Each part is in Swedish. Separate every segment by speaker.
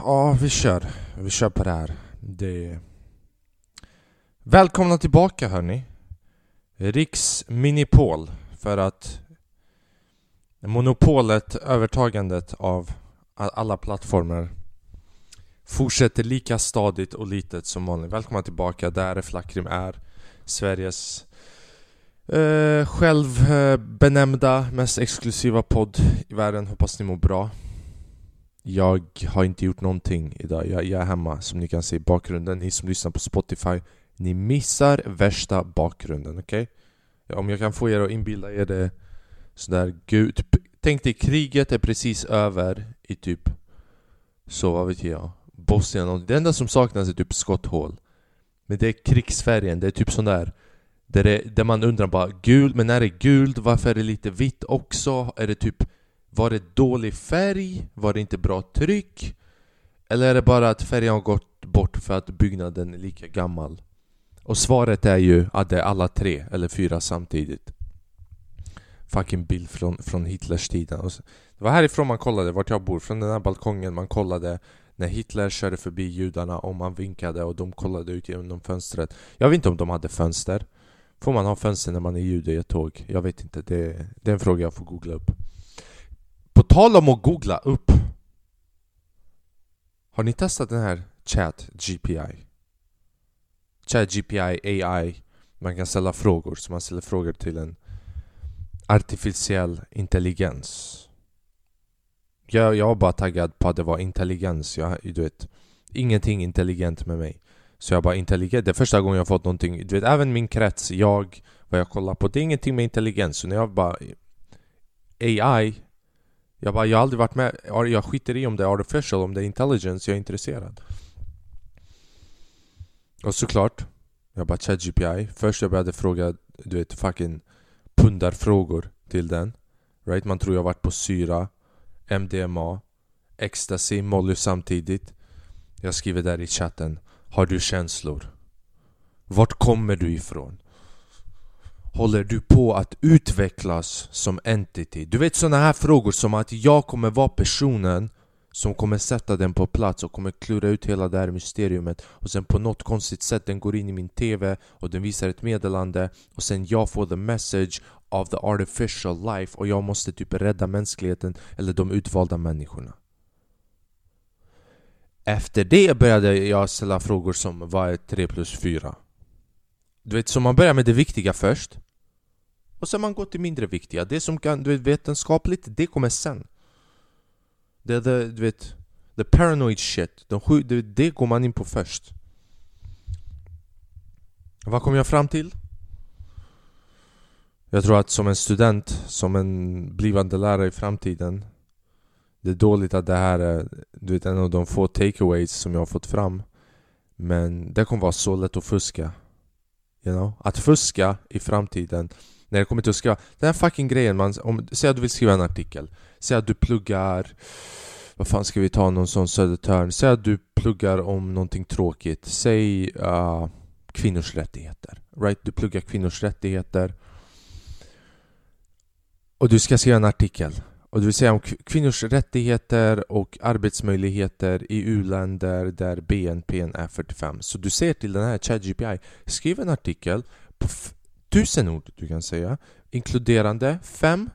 Speaker 1: Ja, vi kör. Vi kör på det här. Det... Välkomna tillbaka hörni. Riks Minipol. För att monopolet, övertagandet av alla plattformar fortsätter lika stadigt och litet som vanligt. Välkomna tillbaka. Där Flackrim är Sveriges eh, självbenämnda mest exklusiva podd i världen. Hoppas ni mår bra. Jag har inte gjort någonting idag. Jag, jag är hemma som ni kan se i bakgrunden. Ni som lyssnar på Spotify, ni missar värsta bakgrunden, okej? Om jag kan få er att inbilda er det sådär gud. Typ, tänk dig kriget är precis över i typ, så vad vet jag, Bosnien. och- Det enda som saknas är typ skotthål. Men det är krigsfärgen, det är typ sån där där, det, där man undrar bara gul, men när det är gult, varför är det lite vitt också? Är det typ var det dålig färg? Var det inte bra tryck? Eller är det bara att färgen har gått bort för att byggnaden är lika gammal? Och svaret är ju att det är alla tre, eller fyra samtidigt Fucking bild från, från Hitlers tiden Och så- Det var härifrån man kollade, vart jag bor, från den här balkongen man kollade När Hitler körde förbi judarna och man vinkade och de kollade ut genom fönstret Jag vet inte om de hade fönster Får man ha fönster när man är jude i ett tåg? Jag vet inte, det, det är en fråga jag får googla upp på tal om att googla upp. Har ni testat den här Chat GPI? Chat GPI AI Man kan ställa frågor, så man ställer frågor till en artificiell intelligens. Jag, jag var bara taggad på att det var intelligens, jag, du vet Ingenting intelligent med mig. Så jag bara intelligent, det är första gången jag fått någonting. Du vet även min krets, jag, vad jag kollar på Det är ingenting med intelligens, så när jag bara AI jag bara, jag har aldrig varit med, jag skiter i om det är artificial, om det är intelligence, jag är intresserad Och såklart Jag bara ChatGPI Först jag började fråga, du vet fucking pundarfrågor till den Right? Man tror jag har varit på syra MDMA Ecstasy, Molly samtidigt Jag skriver där i chatten Har du känslor? Vart kommer du ifrån? Håller du på att utvecklas som entity? Du vet sådana här frågor som att jag kommer vara personen som kommer sätta den på plats och kommer klura ut hela det här mysteriet och sen på något konstigt sätt den går in i min TV och den visar ett meddelande och sen jag får the message of the artificial life och jag måste typ rädda mänskligheten eller de utvalda människorna. Efter det började jag ställa frågor som vad är 3 plus 4? Du vet, så man börjar med det viktiga först och sen man går till mindre viktiga. Det som kan, du vet, vetenskapligt, det kommer sen. Det är the, du vet, the paranoid shit. De, sju- det, det går man in på först. Vad kom jag fram till? Jag tror att som en student, som en blivande lärare i framtiden Det är dåligt att det här är du vet, en av de få takeaways som jag har fått fram Men det kommer vara så lätt att fuska You know? Att fuska i framtiden när det kommer till att skriva. Den här fucking grejen, man, om, säg att du vill skriva en artikel. Säg att du pluggar Vad fan ska vi ta någon sån Södertörn? Säg att du pluggar om någonting tråkigt. Säg uh, kvinnors rättigheter. Right? Du pluggar kvinnors rättigheter. Och du ska skriva en artikel. Och det vill säga om kvinnors rättigheter och arbetsmöjligheter i u-länder där BNP är 45 Så du säger till den här ChatGPI Skriv en artikel på tusen ord du kan säga Inkluderande fem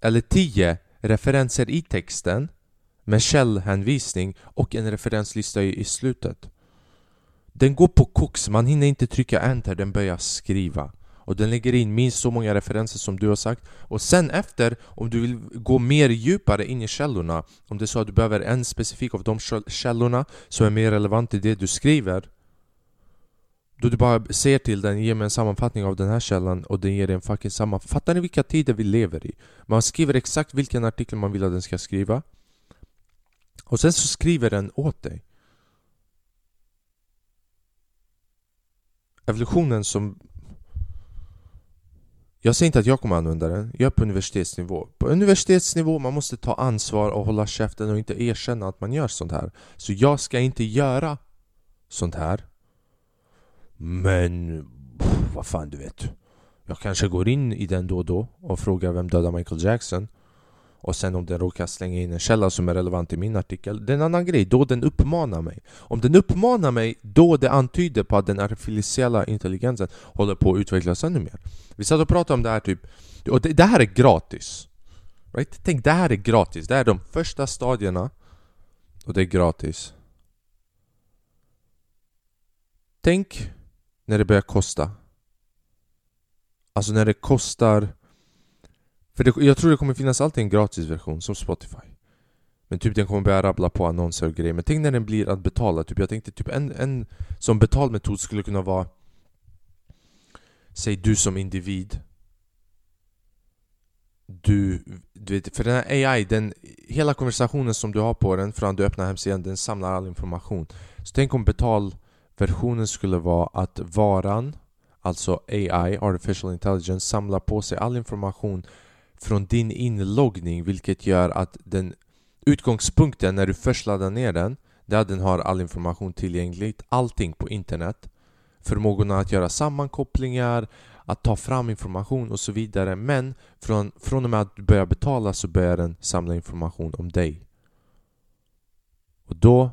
Speaker 1: eller tio referenser i texten med källhänvisning och en referenslista i, slutet. Den går på koks, man hinner inte trycka enter, den börjar skriva. Och den lägger in minst så många referenser som du har sagt. Och sen efter, om du vill gå mer djupare in i källorna Om det är så att du behöver en specifik av de källorna som är mer relevant till det du skriver då du bara säger till den, ge mig en sammanfattning av den här källan och den ger dig en fucking sammanfattning Fattar ni vilka tider vi lever i? Man skriver exakt vilken artikel man vill att den ska skriva. Och sen så skriver den åt dig. Evolutionen som jag säger inte att jag kommer använda den, jag är på universitetsnivå. På universitetsnivå man måste ta ansvar och hålla käften och inte erkänna att man gör sånt här. Så jag ska inte göra sånt här. Men, pff, vad fan du vet Jag kanske går in i den då och då och frågar vem dödade Michael Jackson och sen om den råkar slänga in en källa som är relevant i min artikel, det är en annan grej. Då den uppmanar mig. Om den uppmanar mig, då det antyder på att den artificiella intelligensen håller på att utvecklas ännu mer. Vi satt och pratade om det här typ, och det, det här är gratis. Right? Tänk, det här är gratis. Det här är de första stadierna och det är gratis. Tänk när det börjar kosta. Alltså när det kostar för det, jag tror det kommer finnas alltid en gratisversion som Spotify Men typ den kommer börja rabbla på annonser och grejer Men tänk när den blir att betala typ Jag tänkte typ en, en som betalmetod skulle kunna vara Säg du som individ du, du vet, för den här AI, den, hela konversationen som du har på den från du öppnar hemsidan, den samlar all information. Så tänk om betal versionen skulle vara att varan, alltså AI, Artificial Intelligence, samlar på sig all information från din inloggning vilket gör att den utgångspunkten när du först laddar ner den där att den har all information tillgängligt, allting på internet förmågorna att göra sammankopplingar, att ta fram information och så vidare. Men från, från och med att du börjar betala så börjar den samla information om dig. Och då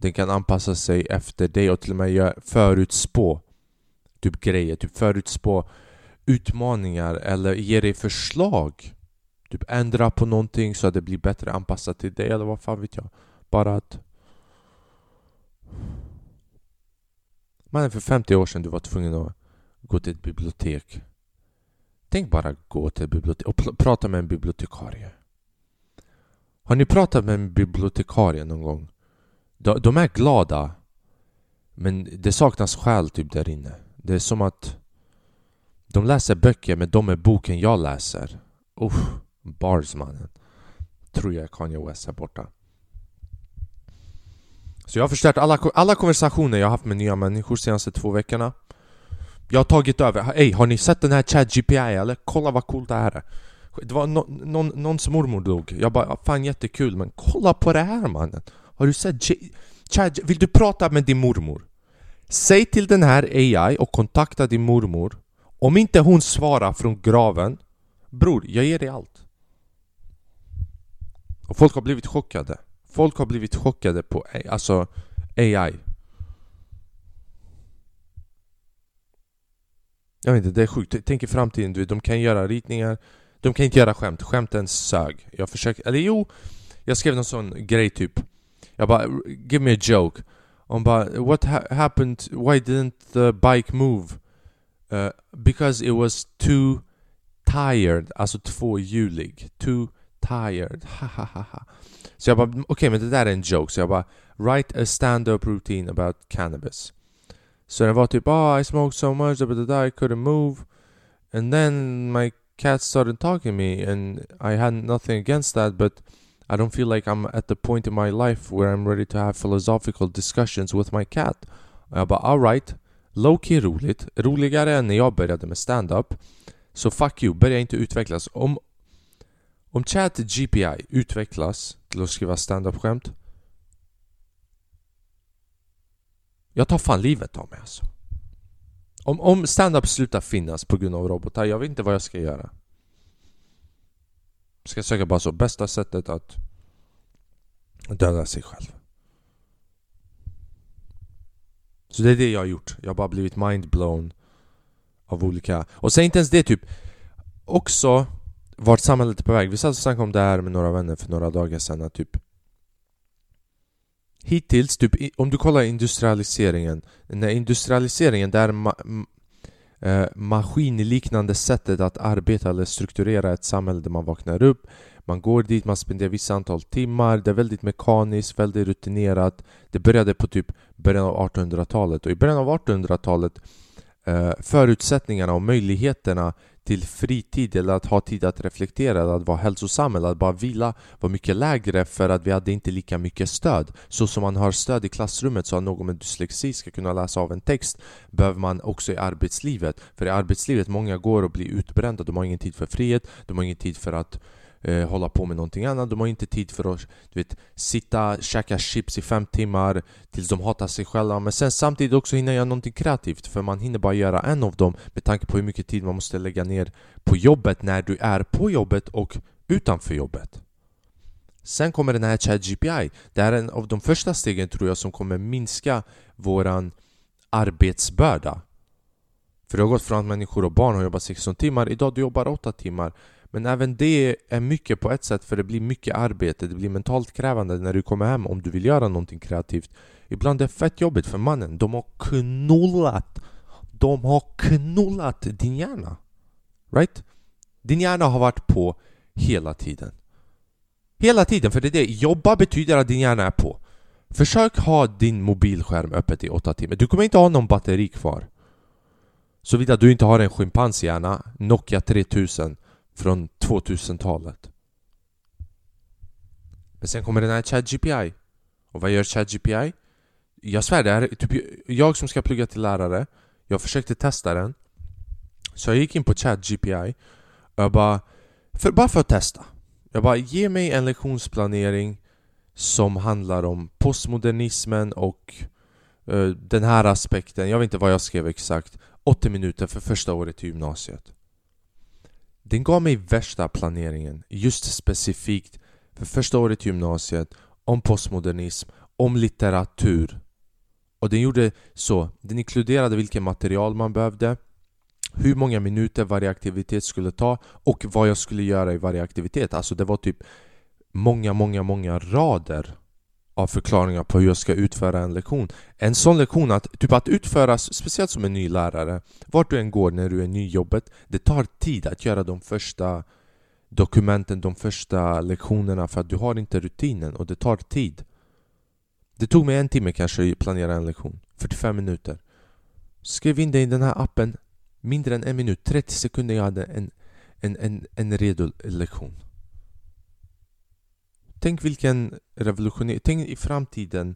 Speaker 1: den kan anpassa sig efter dig och till och med förutspå typ grejer, typ förutspå utmaningar eller ge dig förslag. Typ ändra på någonting så att det blir bättre anpassat till dig eller vad fan vet jag. Bara att... Man för 50 år sedan du var tvungen att gå till ett bibliotek. Tänk bara gå till ett bibliotek och prata med en bibliotekarie. Har ni pratat med en bibliotekarie någon gång? De, de är glada men det saknas själ typ där inne. Det är som att de läser böcker men de är boken jag läser. Uff, bars mannen. Tror jag är Kanye West här borta. Så jag har förstört alla, alla konversationer jag haft med nya människor senaste två veckorna. Jag har tagit över. Ey, har ni sett den här ChatGPI eller? Kolla vad coolt det här är. Det var no, någon, någons mormor dog. Jag bara, fan jättekul men kolla på det här mannen. Har du sett Chad, vill du prata med din mormor? Säg till den här AI och kontakta din mormor. Om inte hon svarar från graven Bror, jag ger dig allt. Och folk har blivit chockade. Folk har blivit chockade på alltså AI Jag vet inte, det är sjukt. Tänk i framtiden, du vet, de kan göra ritningar. De kan inte göra skämt, skämten sög. Jag försöker, eller jo Jag skrev någon sån grej typ. Bara, give me a joke Om bara, what ha happened, why didn't the bike move? Uh, because it was too tired, alltså tvåhjulig. Too tired. Ha ha ha ha. Så jag bara, okej okay, men det där är en joke. Så jag bara, write a stand-up routine about cannabis. Så den var typ, oh I smoked so much but I couldn't move. And then my cat started talking to me and I had nothing against that but I don't feel like I'm at the point in my life where I'm ready to have philosophical discussions with my cat. Och jag bara, alright. Low-key roligt, roligare än när jag började med stand-up Så fuck you, börja inte utvecklas Om, om chat GPI utvecklas till att skriva stand-up-skämt Jag tar fan livet av mig alltså Om, om stand-up slutar finnas på grund av robotar, jag vet inte vad jag ska göra Ska söka bara så, bästa sättet att döda sig själv Så det är det jag har gjort. Jag har bara blivit mindblown av olika... Och sen inte ens det typ Också vart samhället är på väg. Vi satt och snackade om det här med några vänner för några dagar sedan att typ Hittills, typ, om du kollar industrialiseringen När industrialiseringen där eh, maskinliknande sättet att arbeta eller strukturera ett samhälle där man vaknar upp. Man går dit, man spenderar vissa antal timmar, det är väldigt mekaniskt, väldigt rutinerat. Det började på typ början av 1800-talet och i början av 1800-talet eh, förutsättningarna och möjligheterna till fritid eller att ha tid att reflektera eller att vara hälsosam eller att bara vila var mycket lägre för att vi hade inte lika mycket stöd. Så som man har stöd i klassrummet så att någon med dyslexi ska kunna läsa av en text behöver man också i arbetslivet. För i arbetslivet, många går och blir utbrända, de har ingen tid för frihet, de har ingen tid för att eh, hålla på med någonting annat. De har inte tid för att du vet, sitta, käka chips i fem timmar tills de hatar sig själva. Men sen samtidigt också hinna göra någonting kreativt. För man hinner bara göra en av dem med tanke på hur mycket tid man måste lägga ner på jobbet när du är på jobbet och utanför jobbet. Sen kommer den här ChatGPI. Det är en av de första stegen tror jag som kommer minska våran arbetsbörda. För det har gått från att människor och barn har jobbat 16 timmar, idag du jobbar 8 timmar. Men även det är mycket på ett sätt för det blir mycket arbete, det blir mentalt krävande när du kommer hem om du vill göra någonting kreativt. Ibland är det fett jobbigt för mannen, de har knullat De har knullat din hjärna. Right? Din hjärna har varit på hela tiden. Hela tiden, för det är det. Jobba betyder att din hjärna är på. Försök ha din mobilskärm öppet i 8 timmar. Du kommer inte ha någon batteri kvar. Såvida du inte har en schimpanshjärna, Nokia 3000 från 2000-talet. Men sen kommer den här ChatGPI. Och vad gör ChatGPI? Jag svär, det är typ jag som ska plugga till lärare. Jag försökte testa den. Så jag gick in på ChatGPI och jag bara... För, bara för att testa. Jag bara, ge mig en lektionsplanering som handlar om postmodernismen och uh, den här aspekten. Jag vet inte vad jag skrev exakt. 80 minuter för första året i gymnasiet. Den gav mig värsta planeringen, just specifikt för första året i gymnasiet, om postmodernism, om litteratur. Och den gjorde så, den inkluderade vilket material man behövde, hur många minuter varje aktivitet skulle ta och vad jag skulle göra i varje aktivitet. Alltså det var typ många, många, många rader av förklaringar på hur jag ska utföra en lektion. En sån lektion, att, typ att utföras, speciellt som en ny lärare, vart du än går när du är ny i jobbet, det tar tid att göra de första dokumenten, de första lektionerna för att du har inte rutinen och det tar tid. Det tog mig en timme kanske att planera en lektion, 45 minuter. Skriv in det i den här appen, mindre än en minut, 30 sekunder jag hade en, en, en, en redo lektion. Tänk vilken revolution... Tänk i framtiden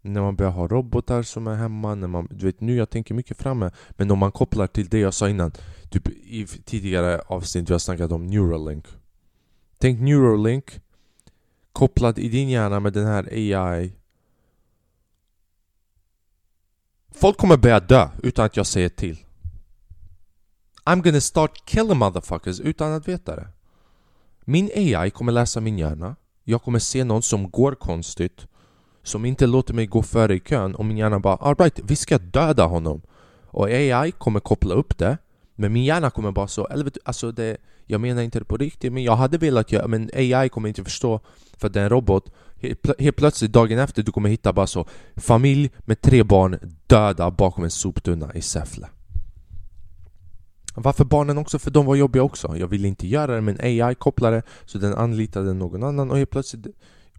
Speaker 1: när man börjar ha robotar som är hemma, när man, du vet nu jag tänker mycket framme Men om man kopplar till det jag sa innan Typ i tidigare avsnitt vi har snackat om Neuralink. Tänk Neuralink Kopplad i din hjärna med den här AI Folk kommer börja dö utan att jag säger till. I'm gonna start killing motherfuckers utan att veta det. Min AI kommer läsa min hjärna jag kommer se någon som går konstigt Som inte låter mig gå före i kön och min hjärna bara alright, vi ska döda honom. Och AI kommer koppla upp det Men min hjärna kommer bara så, eller alltså det Jag menar inte det på riktigt men jag hade velat göra men AI kommer inte förstå För det är en robot. Helt plötsligt dagen efter du kommer hitta bara så Familj med tre barn döda bakom en soptunna i Säffle varför barnen också? För de var jobbiga också. Jag ville inte göra det men AI kopplade så den anlitade någon annan och helt plötsligt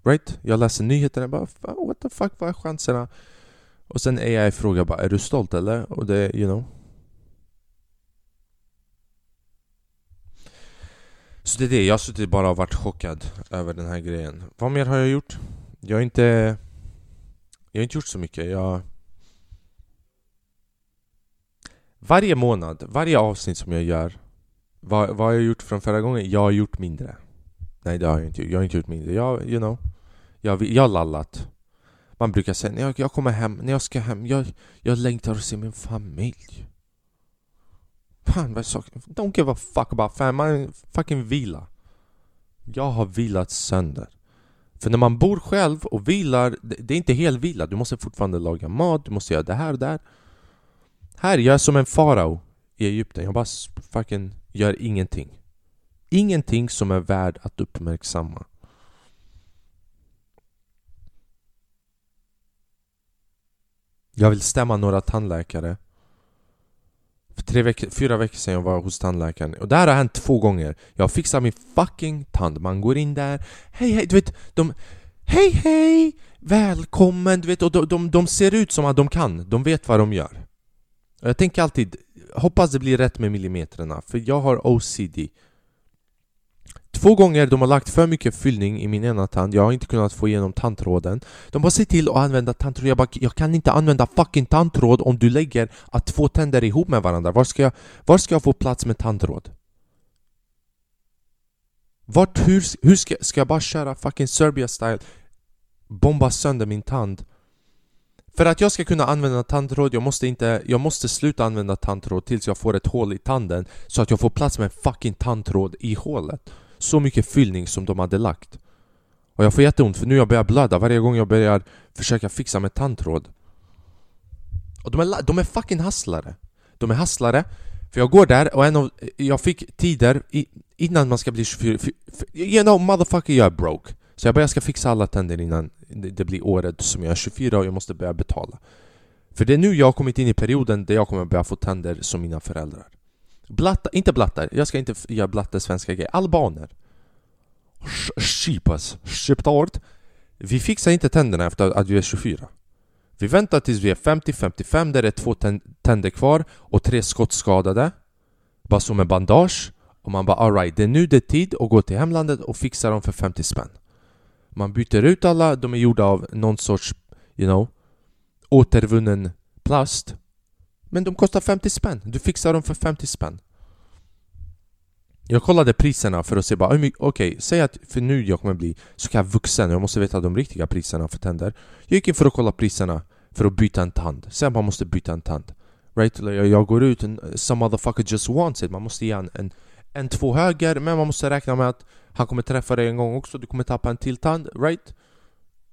Speaker 1: Right? Jag läser nyheterna och bara What the fuck, vad är chanserna? Och sen AI frågar bara Är du stolt eller? Och det, you know Så det är det, jag har suttit bara och varit chockad över den här grejen Vad mer har jag gjort? Jag har inte Jag har inte gjort så mycket, jag varje månad, varje avsnitt som jag gör vad, vad har jag gjort från förra gången? Jag har gjort mindre. Nej det har jag inte gjort, jag har inte gjort mindre. Jag, you know Jag, jag har lallat. Man brukar säga när jag, jag kommer hem, när jag ska hem Jag, jag längtar att se min familj. Fan vad är? Don't give a fuck about family, fucking vila. Jag har vilat sönder. För när man bor själv och vilar, det, det är inte helvila. Du måste fortfarande laga mat, du måste göra det här och där här, jag är som en farao i Egypten. Jag bara fucking gör ingenting. Ingenting som är värd att uppmärksamma. Jag vill stämma några tandläkare. För tre veckor, fyra veckor sedan jag var hos tandläkaren. Och det här har hänt två gånger. Jag fixar min fucking tand. Man går in där. Hej hej, du vet, de... Hej hej! Välkommen! Du vet, och de, de, de ser ut som att de kan. De vet vad de gör. Jag tänker alltid, hoppas det blir rätt med millimeterna, för jag har OCD Två gånger de har lagt för mycket fyllning i min ena tand, jag har inte kunnat få igenom tandtråden. De bara ser till att använda tandtråd, jag bara jag kan inte använda fucking tandtråd om du lägger att två tänder ihop med varandra. Var ska jag, var ska jag få plats med tandtråd? Vart, hur, hur ska, ska jag bara köra fucking Serbia style Bomba sönder min tand? För att jag ska kunna använda tandtråd, jag måste, inte, jag måste sluta använda tandtråd tills jag får ett hål i tanden Så att jag får plats med en fucking tandtråd i hålet så mycket fyllning som de hade lagt. Och jag får jätteont för nu jag börjar blöda varje gång jag börjar försöka fixa med tandtråd. Och de är, de är fucking hasslare. De är hasslare, för jag går där och en av, jag fick tider i, innan man ska bli 24... You know motherfucker jag är broke. Så jag bara jag ska fixa alla tänder innan det blir året som jag är 24 och jag måste börja betala. För det är nu jag har kommit in i perioden där jag kommer börja få tänder som mina föräldrar. Blatta, inte blattar, jag ska inte göra blatta svenska grejer. Albaner. Skipas, skiptart. Vi fixar inte tänderna efter att vi är 24. Vi väntar tills vi är 50-55 där det är två tänder kvar och tre skottskadade. Bara som en bandage. Och man bara alright, det är nu det är tid att gå till hemlandet och fixa dem för 50 spänn. Man byter ut alla, de är gjorda av någon sorts, you know, återvunnen plast. Men de kostar 50 spänn. Du fixar dem för 50 spänn. Jag kollade priserna för att se bara, okej, okay, säg att för nu jag kommer bli så kallad vuxen, jag måste veta de riktiga priserna för tänder. Jag gick in för att kolla priserna för att byta en tand. Säg att man måste byta en tand. Right? Jag går ut, and some motherfucker just wants it. Man måste ge en, en, en två höger, men man måste räkna med att han kommer träffa dig en gång också, du kommer tappa en till tand, right?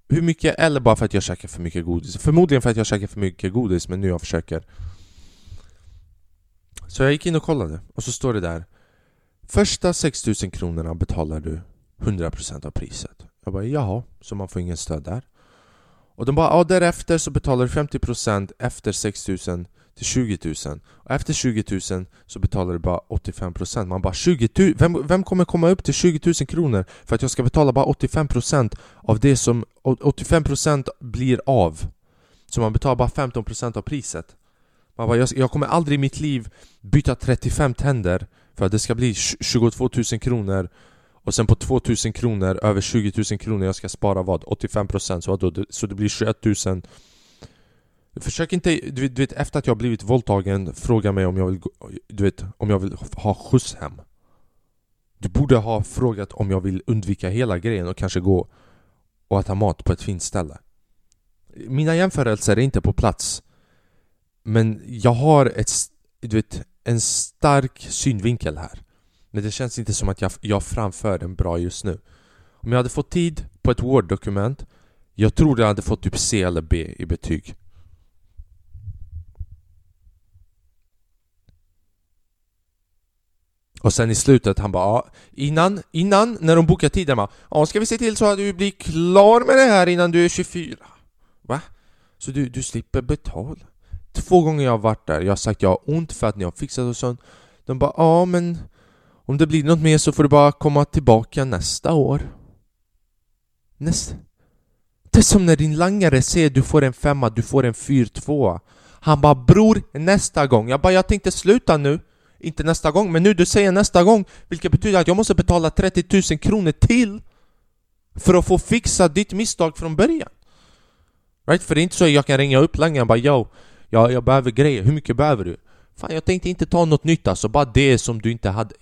Speaker 1: Hur mycket? Eller bara för att jag käkar för mycket godis. Förmodligen för att jag käkar för mycket godis, men nu jag försöker. Så jag gick in och kollade, och så står det där Första 6000 kronorna betalar du 100% av priset. Jag bara jaha, så man får ingen stöd där. Och de bara ja därefter så betalar du 50% efter 6000 till 20 000 och efter 20 000 så betalar du bara 85% Man bara 20 000, vem, vem kommer komma upp till 20 000 kronor för att jag ska betala bara 85% av det som 85% blir av? Så man betalar bara 15% av priset. Man bara, jag, jag kommer aldrig i mitt liv byta 35 tänder för att det ska bli 22 000 kronor och sen på 2 000 kronor, över 20 000 kronor, jag ska spara vad? 85% så, då, så det blir 21 000 Försök inte, du vet, du vet, efter att jag blivit våldtagen, fråga mig om jag vill, du vet, om jag vill ha skjuts hem. Du borde ha frågat om jag vill undvika hela grejen och kanske gå och äta mat på ett fint ställe. Mina jämförelser är inte på plats Men jag har ett, du vet, en stark synvinkel här. Men det känns inte som att jag, jag framför den bra just nu. Om jag hade fått tid på ett Word-dokument Jag tror jag hade fått typ C eller B i betyg. Och sen i slutet han bara ja, innan, innan när de bokar tiden bara Ja ska vi se till så att du blir klar med det här innan du är 24 Va? Så du, du slipper betala? Två gånger jag har varit där, jag har sagt jag har ont för att ni har fixat och sånt. De bara ja men om det blir något mer så får du bara komma tillbaka nästa år. Nästa. Det är som när din langare säger du får en femma, du får en fyr tvåa. Han bara bror nästa gång. Jag bara jag tänkte sluta nu inte nästa gång, men nu du säger nästa gång Vilket betyder att jag måste betala 30 000 kronor till För att få fixa ditt misstag från början. Right? För det är inte så att jag kan ringa upp langaren och bara Yo, jag, jag behöver grejer, hur mycket behöver du? Fan jag tänkte inte ta något nytt alltså, bara det som du inte hade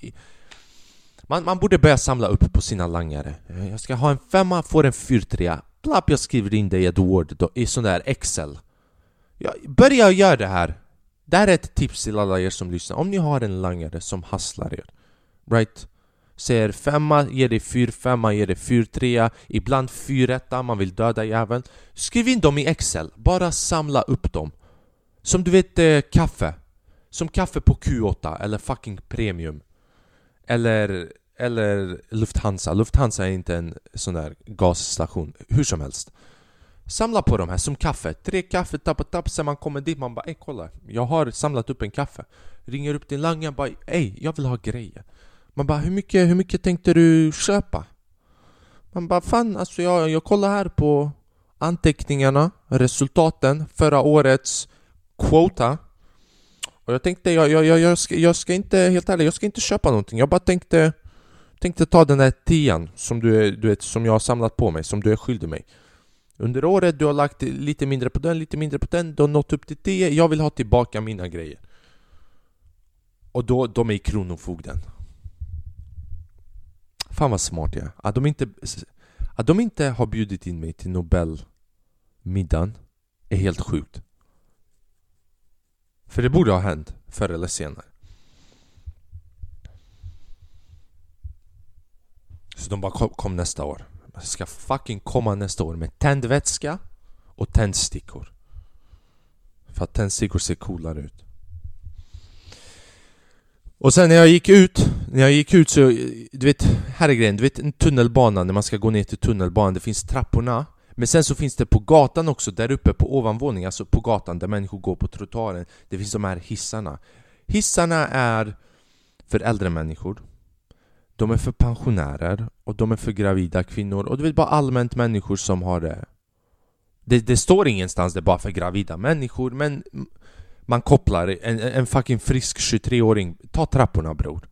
Speaker 1: man, man borde börja samla upp på sina langare. Jag ska ha en femma, får en fyrtrea. Plapp, jag skriver in det i ett Word, i sån där Excel. Jag, Börja göra det här det här är ett tips till alla er som lyssnar. Om ni har en langare som hasslar er, right? Säger femma, ger dig fyr femma, ger dig fyr trea, ibland fyretta, man vill döda jäveln. Skriv in dem i Excel, bara samla upp dem. Som du vet eh, kaffe. Som kaffe på Q8 eller fucking premium. Eller, eller Lufthansa. Lufthansa är inte en sån där gasstation. Hur som helst. Samla på de här som kaffe, tre kaffe, tappa tapp, sen man kommer dit man bara ey kolla. Jag har samlat upp en kaffe. Ringer upp din langare bara ey jag vill ha grejer. Man bara hur mycket, hur mycket tänkte du köpa? Man bara fan alltså jag, jag kollar här på anteckningarna, resultaten, förra årets quota. Och jag tänkte jag, jag, jag, jag, ska, jag ska inte, helt ärligt, jag ska inte köpa någonting. Jag bara tänkte Tänkte ta den där tian som du, du vet, som jag har samlat på mig, som du är skyldig mig under året du har lagt lite mindre på den, lite mindre på den, du har nått upp till det. jag vill ha tillbaka mina grejer. Och då, de är i Kronofogden. Fan vad smart jag är. Att de inte, att de inte har bjudit in mig till Nobelmiddagen är helt sjukt. För det borde ha hänt förr eller senare. Så de bara kom, kom nästa år. Jag ska fucking komma nästa år med tändvätska och tändstickor. För att tändstickor ser coolare ut. Och sen när jag gick ut, när jag gick ut så, du vet, här är grejen, du vet en tunnelbana när man ska gå ner till tunnelbanan, det finns trapporna Men sen så finns det på gatan också, där uppe på ovanvåningen, alltså på gatan där människor går på trottoaren Det finns de här hissarna Hissarna är för äldre människor de är för pensionärer och de är för gravida kvinnor och du vet bara allmänt människor som har det. Det, det står ingenstans det är bara för gravida människor men man kopplar en, en fucking frisk 23-åring Ta trapporna bror.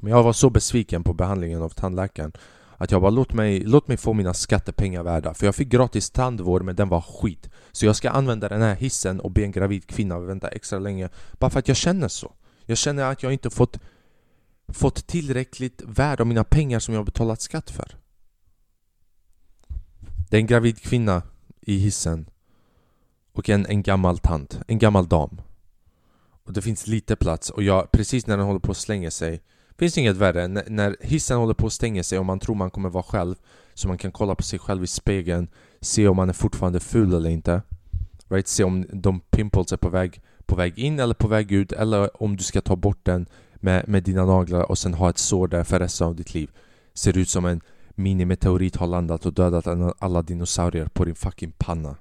Speaker 1: Men jag var så besviken på behandlingen av tandläkaren Att jag bara låt mig, låt mig få mina skattepengar värda. För jag fick gratis tandvård men den var skit. Så jag ska använda den här hissen och be en gravid kvinna vänta extra länge. Bara för att jag känner så. Jag känner att jag inte fått Fått tillräckligt värde av mina pengar som jag har betalat skatt för Det är en gravid kvinna i hissen och en, en gammal tant, en gammal dam. Och det finns lite plats och jag, precis när den håller på att slänga sig Finns det inget värre N när hissen håller på att stänga sig och man tror man kommer vara själv Så man kan kolla på sig själv i spegeln Se om man är fortfarande ful eller inte Right? Se om de pimples är på väg, på väg in eller på väg ut Eller om du ska ta bort den med, med dina naglar och sen ha ett sår där för resten av ditt liv Ser ut som en minimeteorit har landat och dödat alla dinosaurier på din fucking panna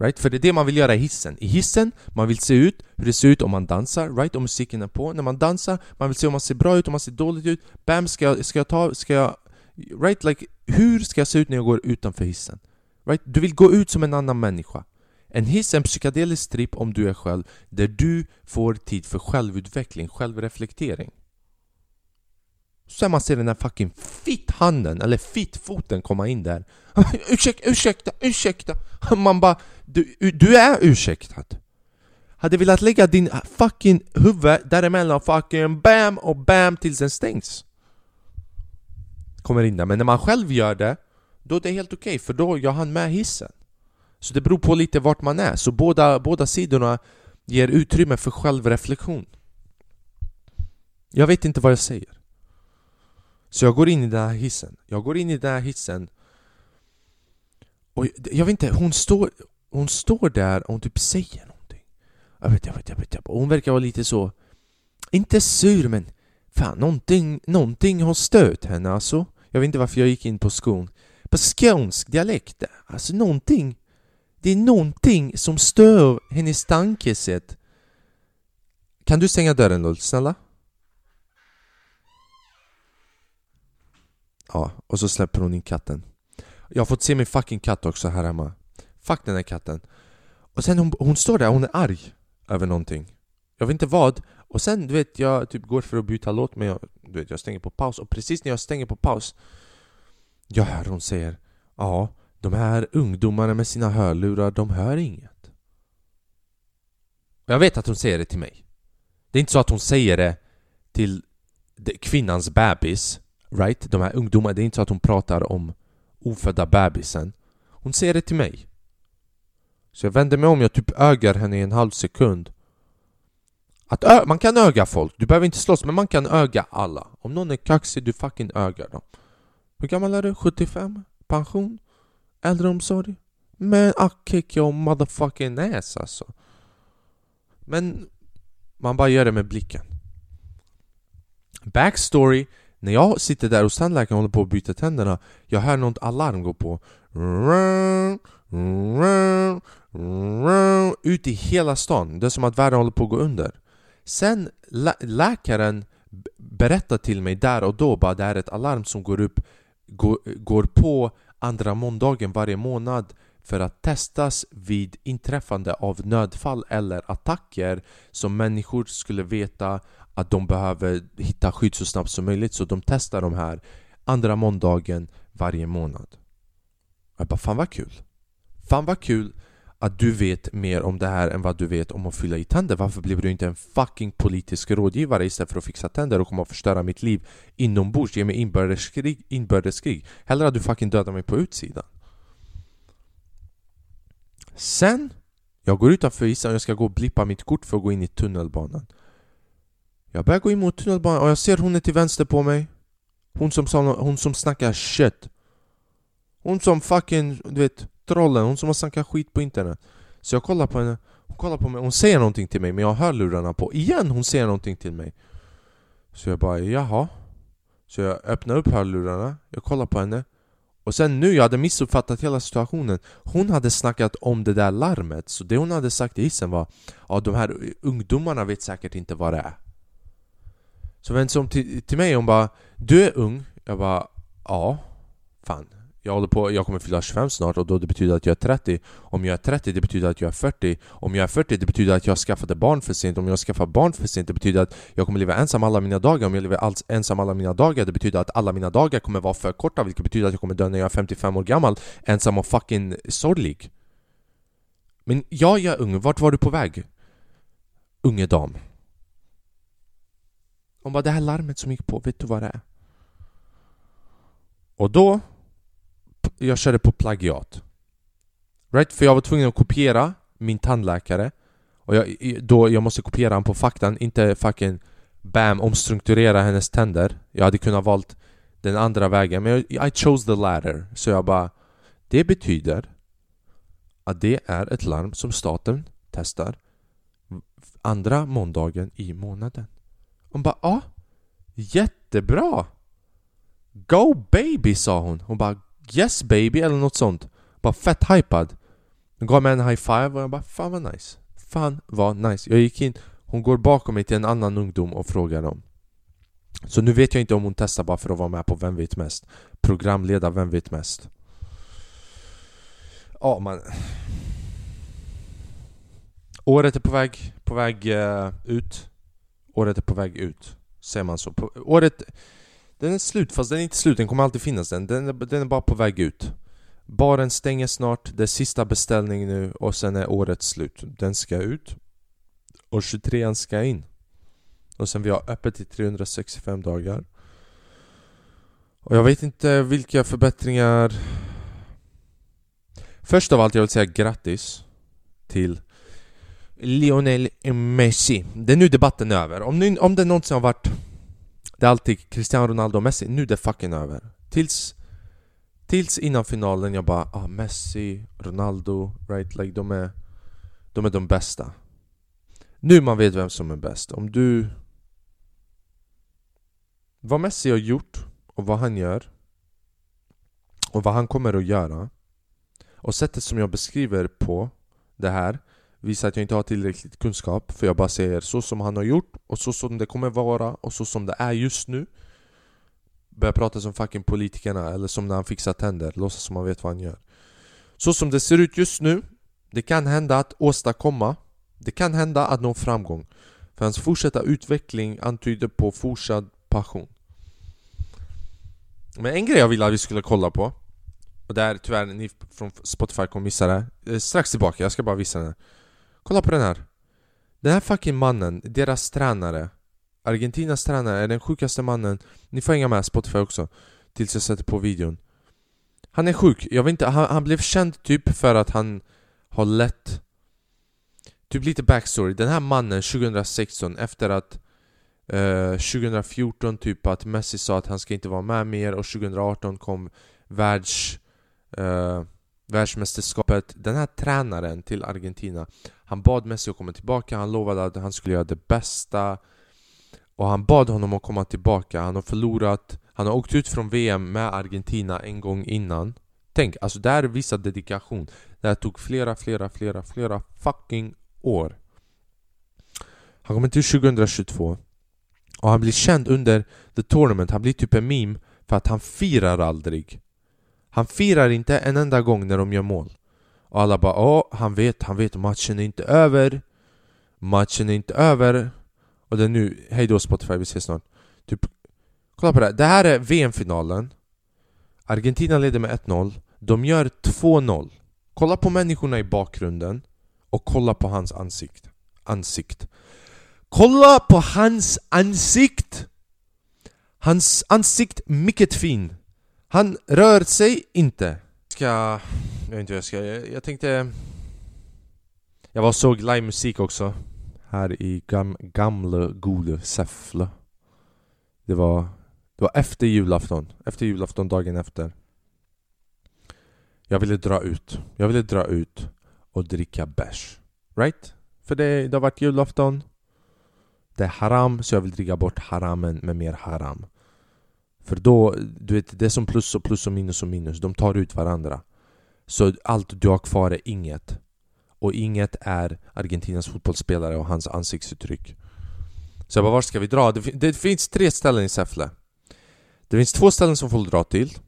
Speaker 1: Right? För det är det man vill göra i hissen. I hissen, man vill se ut hur det ser ut om man dansar, right? Om musiken är på. När man dansar, man vill se om man ser bra ut, om man ser dåligt ut. Bam, ska jag, ska jag ta, ska jag... Right? Like, hur ska jag se ut när jag går utanför hissen? Right? Du vill gå ut som en annan människa. En hiss är en psykedelisk tripp om du är själv, där du får tid för självutveckling, självreflektering. Sen man ser den där fucking fitt-handen, eller fitt-foten komma in där. Ursäkta, ursäkta, ursäkta. Man bara du, du är ursäktad. Hade velat lägga din fucking huvud däremellan fucking bam och bam tills den stängs. Kommer in där, men när man själv gör det Då är det helt okej, okay, för då jag han med hissen. Så det beror på lite vart man är, så båda, båda sidorna ger utrymme för självreflektion. Jag vet inte vad jag säger. Så jag går in i den här hissen, jag går in i den här hissen. Och jag vet inte, hon står, hon står där och hon typ säger någonting. Jag vet, jag vet, jag vet, jag vet. hon verkar vara lite så Inte sur men Fan, någonting, någonting har stört henne alltså. Jag vet inte varför jag gick in på skon På skånsk dialekt Alltså någonting det är någonting som stör hennes tankesätt. Kan du stänga dörren Lulz? snälla? Ja, och så släpper hon in katten. Jag har fått se min fucking katt också här hemma. Fuck den här katten. Och sen hon, hon står där, hon är arg över någonting. Jag vet inte vad. Och sen du vet, jag typ går för att byta låt men jag, du vet, jag stänger på paus. Och precis när jag stänger på paus Jag hör hon säger Ja, de här ungdomarna med sina hörlurar, de hör inget jag vet att hon säger det till mig Det är inte så att hon säger det till kvinnans bebis Right? De här ungdomarna, det är inte så att hon pratar om ofödda bebisen Hon säger det till mig Så jag vänder mig om, jag typ ögar henne i en halv sekund att man kan öga folk, du behöver inte slåss men man kan öga alla Om någon är kaxig, du fucking ögar dem Hur gammal är du? 75? Pension? Äldreomsorg? Men I kick your motherfucking ass alltså. Men man bara gör det med blicken. Backstory. När jag sitter där hos tandläkaren och håller på att byta tänderna Jag hör något alarm gå på. Ut i hela stan, det är som att världen håller på att gå under. Sen lä läkaren berättar till mig där och då bara det är ett alarm som går upp Går, går på andra måndagen varje månad för att testas vid inträffande av nödfall eller attacker som människor skulle veta att de behöver hitta skydd så snabbt som möjligt så de testar de här andra måndagen varje månad. Jag bara fan vad kul! Fan vad kul att du vet mer om det här än vad du vet om att fylla i tänder. Varför blev du inte en fucking politisk rådgivare istället för att fixa tänder och komma och förstöra mitt liv inombords, ge mig inbördeskrig, inbördeskrig. Hellre att du fucking dödar mig på utsidan. Sen, jag går utanför isen och jag ska gå och blippa mitt kort för att gå in i tunnelbanan. Jag börjar gå in mot tunnelbanan och jag ser hon är till vänster på mig. Hon som, sa, hon som snackar shit. Hon som fucking, du vet, trollen. Hon som har snackat skit på internet. Så jag kollar på henne, hon kollar på mig, hon säger någonting till mig men jag har hörlurarna på. Igen hon säger någonting till mig. Så jag bara jaha. Så jag öppnar upp hörlurarna, jag kollar på henne. Och sen nu, jag hade missuppfattat hela situationen. Hon hade snackat om det där larmet. Så det hon hade sagt i hissen var Ja, de här ungdomarna vet säkert inte vad det är. Så vände sig om till, till mig och hon bara Du är ung? Jag bara Ja, fan jag, håller på, jag kommer fylla 25 snart och då det betyder att jag är 30 Om jag är 30 det betyder att jag är 40 Om jag är 40 det betyder att jag skaffade barn för sent. Om jag skaffar barn för sent det betyder att jag kommer leva ensam alla mina dagar. Om jag lever alls ensam alla mina dagar det betyder att alla mina dagar kommer vara för korta Vilket betyder att jag kommer dö när jag är 55 år gammal. Ensam och fucking sorglig. Men ja, jag är ung, vart var du på väg? Unge dam. Hon bara det här larmet som gick på, vet du vad det är? Och då jag körde på plagiat. Right? För jag var tvungen att kopiera min tandläkare och jag, då jag måste kopiera honom på faktan, inte fucking bam, omstrukturera hennes tänder. Jag hade kunnat valt den andra vägen, men jag, I chose the latter. Så jag bara, det betyder att det är ett larm som staten testar andra måndagen i månaden. Hon bara, ja, jättebra! Go baby, sa hon. Hon bara, Yes baby eller något sånt Bara fett hypad Hon gav mig en high five och jag bara fan vad nice Fan vad nice Jag gick in Hon går bakom mig till en annan ungdom och frågar dem Så nu vet jag inte om hon testar bara för att vara med på Vem vet mest? Programleda Vem vet mest? Ja man Året är på väg, på väg uh, ut Året är på väg ut Säger man så? På, året den är slut, fast den är inte slut, den kommer alltid finnas den. Den är, den är bara på väg ut. Baren stänger snart, det är sista beställning nu och sen är året slut. Den ska ut. Och 23an ska in. Och sen vi har öppet i 365 dagar. Och jag vet inte vilka förbättringar... Först av allt, jag vill säga grattis till Lionel Messi. Det är nu debatten är över. Om, ni, om det någonsin har varit det är alltid Cristiano Ronaldo och Messi, nu är det fucking över. Tills, tills innan finalen jag bara ah, Messi, Ronaldo, right? Like de är, de är de bästa. Nu man vet vem som är bäst. Om du... Vad Messi har gjort och vad han gör och vad han kommer att göra och sättet som jag beskriver på det här Visar att jag inte har tillräckligt kunskap för jag bara säger så som han har gjort och så som det kommer vara och så som det är just nu. Börjar prata som fucking politikerna eller som när han fixar tänder, låtsas som han vet vad han gör. Så som det ser ut just nu Det kan hända att åstadkomma Det kan hända att nå framgång. För hans fortsatta utveckling antyder på fortsatt passion. Men en grej jag ville att vi skulle kolla på och där tyvärr, ni från Spotify kommer missa det. Eh, strax tillbaka, jag ska bara visa den här. Kolla på den här. Den här fucking mannen, deras tränare. Argentinas tränare är den sjukaste mannen. Ni får hänga med Spotify också Tills jag sätter på videon. Han är sjuk, jag vet inte, han, han blev känd typ för att han har lett Typ lite backstory, den här mannen 2016 efter att eh, 2014 typ att Messi sa att han ska inte vara med mer och 2018 kom världs eh, världsmästerskapet. Den här tränaren till Argentina Han bad Messi att komma tillbaka, han lovade att han skulle göra det bästa. Och han bad honom att komma tillbaka, han har förlorat. Han har åkt ut från VM med Argentina en gång innan. Tänk, alltså det här är dedikation. Det här tog flera, flera, flera, flera fucking år. Han kommer till 2022 Och han blir känd under the tournament, han blir typ en meme För att han firar aldrig han firar inte en enda gång när de gör mål. Och alla bara åh, han vet, han vet, matchen är inte över. Matchen är inte över. Och det är nu, hejdå Spotify, vi ses snart. Typ, kolla på det här, det här är VM-finalen Argentina leder med 1-0 De gör 2-0 Kolla på människorna i bakgrunden Och kolla på hans ansikt. Ansikt. Kolla på hans ansikt! Hans ansikt mycket fin han rör sig inte. Ska... Jag vet inte vad jag ska... Jag, jag tänkte... Jag var och såg livemusik också. Här i gam, gamla, gode Säffle. Det var Det var efter julafton, efter julafton dagen efter Jag ville dra ut, jag ville dra ut och dricka bärs Right? För det, det har varit julafton Det är haram, så jag vill dricka bort haramen med mer haram för då, du vet, det är som plus och plus och minus och minus De tar ut varandra Så allt du har kvar är inget Och inget är Argentinas fotbollsspelare och hans ansiktsuttryck Så jag bara, var ska vi dra? Det, det finns tre ställen i Säffle Det finns två ställen som folk drar till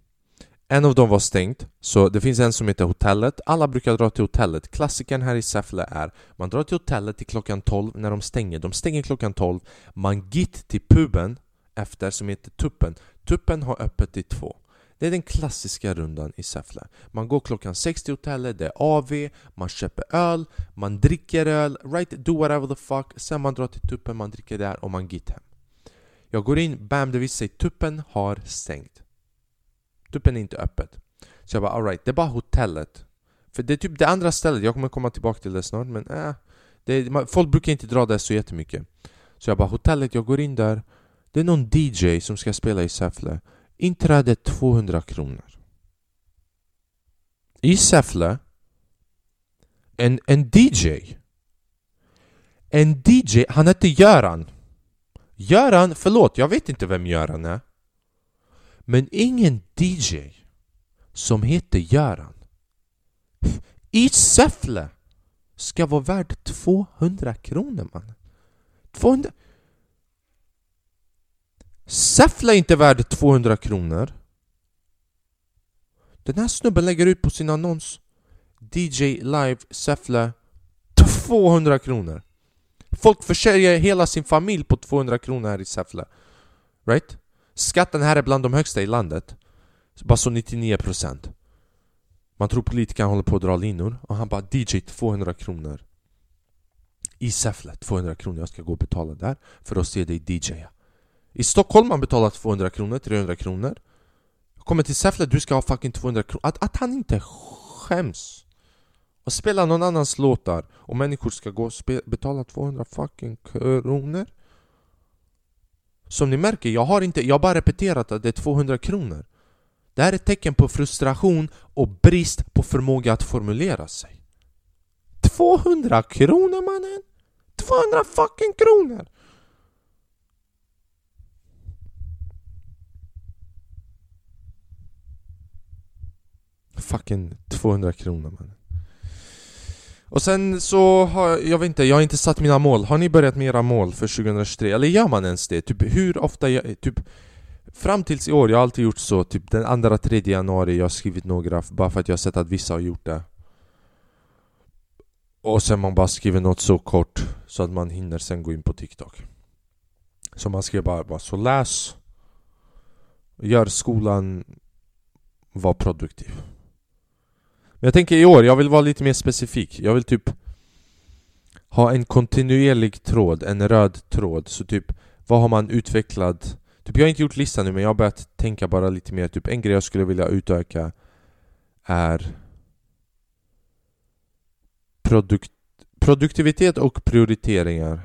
Speaker 1: en av dem var stängt, så det finns en som heter Hotellet. Alla brukar dra till hotellet. Klassikern här i Säffle är man drar till hotellet till klockan 12 när de stänger. De stänger klockan 12. Man gitt till puben efter som heter Tuppen. Tuppen har öppet till två. Det är den klassiska rundan i Säffle. Man går klockan 6 till hotellet, det är AV, man köper öl, man dricker öl, right, do whatever the fuck. Sen man drar till Tuppen, man dricker där och man git hem. Jag går in, bam, det visar sig Tuppen har stängt. Tuppen är inte öppet. Så jag bara alright, det är bara hotellet. För det är typ det andra stället, jag kommer komma tillbaka till det snart men äh, det är, folk brukar inte dra där så jättemycket. Så jag bara hotellet, jag går in där. Det är någon DJ som ska spela i Säffle. Inträde 200 kronor. I Säffle en, en DJ En DJ, han heter Göran Göran, förlåt, jag vet inte vem Göran är men ingen DJ som heter Göran i Säffle ska vara värd 200 kronor man. 200... Säffle är inte värd 200 kronor. Den här snubben lägger ut på sin annons DJ live Säffle 200 kronor. Folk försörjer hela sin familj på 200 kronor här i Säffle. Right? Skatten här är bland de högsta i landet. Bara så 99%. Man tror politikerna håller på att dra linor och han bara DJ 200 kronor. I Säffle 200 kronor, jag ska gå och betala där för att se dig DJa. I Stockholm man betalar 200 kronor, 300 kronor. Kommer till Säffle, du ska ha fucking 200 kronor. Att, att han inte skäms! Och spela någon annans låtar och människor ska gå och betala 200 fucking kronor. Som ni märker, jag har inte, jag har bara repeterat att det är 200 kronor. Det här är ett tecken på frustration och brist på förmåga att formulera sig. 200 kronor mannen! 200 fucking kronor! Fucking 200 kronor mannen. Och sen så har jag, jag vet inte, jag har inte satt mina mål. Har ni börjat med era mål för 2023? Eller gör man ens det? Typ hur ofta, jag, typ Fram tills i år, jag har alltid gjort så, typ den andra, tredje januari, jag har skrivit några bara för att jag har sett att vissa har gjort det Och sen man bara skriver något så kort så att man hinner sen gå in på TikTok Så man skriver bara, bara så läs Gör skolan Var produktiv men jag tänker i år, jag vill vara lite mer specifik. Jag vill typ ha en kontinuerlig tråd, en röd tråd. Så typ, vad har man utvecklat? Typ, jag har inte gjort listan nu men jag har börjat tänka bara lite mer. Typ en grej jag skulle vilja utöka är produkt, produktivitet och prioriteringar.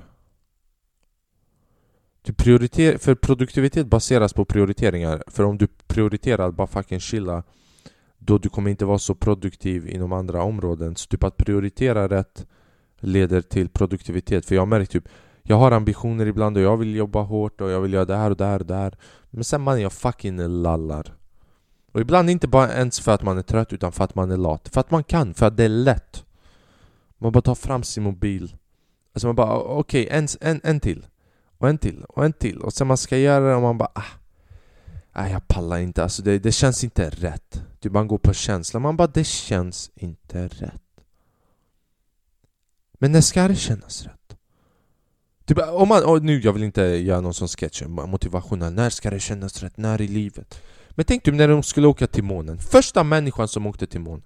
Speaker 1: Typ prioriter, för produktivitet baseras på prioriteringar. För om du prioriterar att bara fucking chilla då du kommer inte vara så produktiv inom andra områden. Så typ att prioritera rätt leder till produktivitet. För jag har märkt typ jag har ambitioner ibland och jag vill jobba hårt och jag vill göra det här och det här och det här. Men sen man jag fucking lallar. Och ibland inte bara ens för att man är trött utan för att man är lat. För att man kan, för att det är lätt. Man bara tar fram sin mobil. Alltså man bara okej, okay, en, en, en till. Och en till, och en till. Och sen man ska göra det och man bara ah. Nej jag pallar inte, alltså det, det känns inte rätt. Du man går på känsla, man bara det känns inte rätt. Men när ska det kännas rätt? Typ, om man, nu, jag vill inte göra någon sån sketch, motivationen när ska det kännas rätt? När i livet? Men tänk du när de skulle åka till månen, första människan som åkte till månen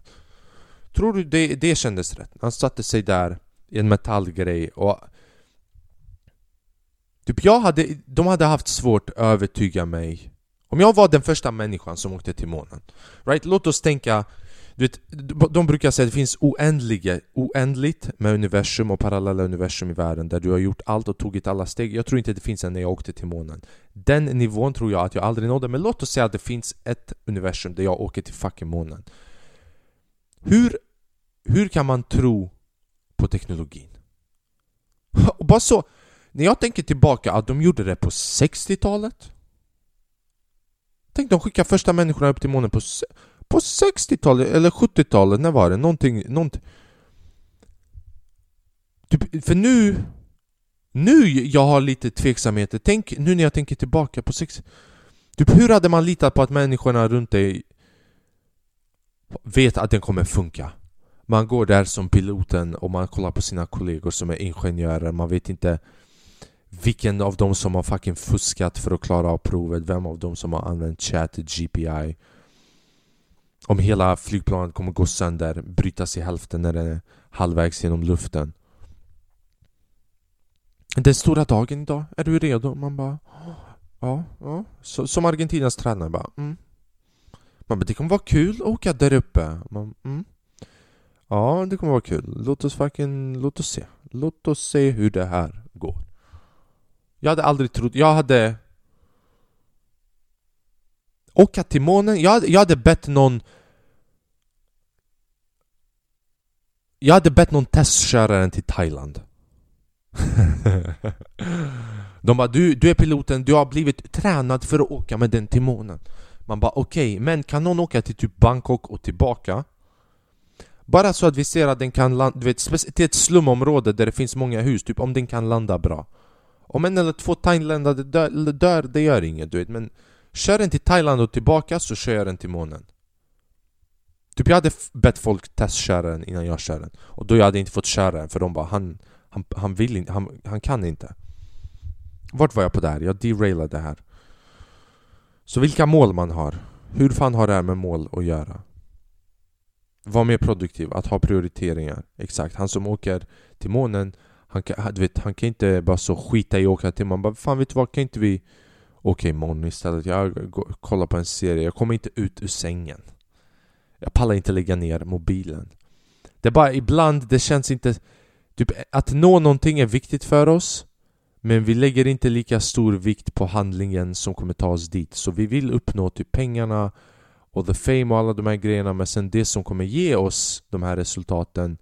Speaker 1: Tror du det, det kändes rätt? Han satte sig där i en metallgrej och Typ jag hade, de hade haft svårt att övertyga mig om jag var den första människan som åkte till månen right? Låt oss tänka Du vet, de brukar säga att det finns oändliga, oändligt med universum och parallella universum i världen där du har gjort allt och tagit alla steg. Jag tror inte det finns en när jag åkte till månen. Den nivån tror jag att jag aldrig nådde, men låt oss säga att det finns ett universum där jag åker till fucking månen. Hur, hur kan man tro på teknologin? Och bara så, när jag tänker tillbaka att de gjorde det på 60-talet Tänk de skickar första människorna upp till månen på, på 60-talet eller 70-talet, när var det? Någonting, någonting typ, För nu Nu jag har lite tveksamheter, tänk nu när jag tänker tillbaka på 60 Typ hur hade man litat på att människorna runt dig vet att den kommer funka? Man går där som piloten och man kollar på sina kollegor som är ingenjörer, man vet inte vilken av dem som har fucking fuskat för att klara av provet, vem av dem som har använt chat GPI Om hela flygplanet kommer gå sönder, brytas i hälften när den är halvvägs genom luften Den stora dagen idag, är du redo? Man bara Ja, ja. Så, som Argentinas tränare bara mm. Man bara, det kommer vara kul att åka där uppe Man, mm. Ja, det kommer vara kul. Låt oss fucking, låt oss se. Låt oss se hur det här går. Jag hade aldrig trott, jag hade åka till månen, jag hade, jag hade bett någon Jag hade bett någon testköra den till Thailand. De bara du, du är piloten, du har blivit tränad för att åka med den till månen. Man bara okej, okay, men kan någon åka till typ Bangkok och tillbaka? Bara så att vi ser att den kan landa, du vet, till ett slumområde där det finns många hus, typ om den kan landa bra. Om en eller två thailändare dör, dör, det gör inget du vet. Men Kör den till Thailand och tillbaka så kör jag den till månen. Typ jag hade bett folk testköra den innan jag kör den. Och då jag hade inte fått köra den för de bara han, han, han vill inte, han, han kan inte. Vart var jag på det här? Jag derailade det här. Så vilka mål man har. Hur fan har det här med mål att göra? Var mer produktiv, att ha prioriteringar. Exakt, han som åker till månen han kan, du vet, han kan inte bara så skita i att åka till Man bara, Fan vet du vad, kan inte vi åka imorgon istället? Jag kollar på en serie, jag kommer inte ut ur sängen. Jag pallar inte lägga ner mobilen. Det är bara ibland, det känns inte Typ att nå någonting är viktigt för oss Men vi lägger inte lika stor vikt på handlingen som kommer ta oss dit. Så vi vill uppnå typ pengarna och the fame och alla de här grejerna men sen det som kommer ge oss de här resultaten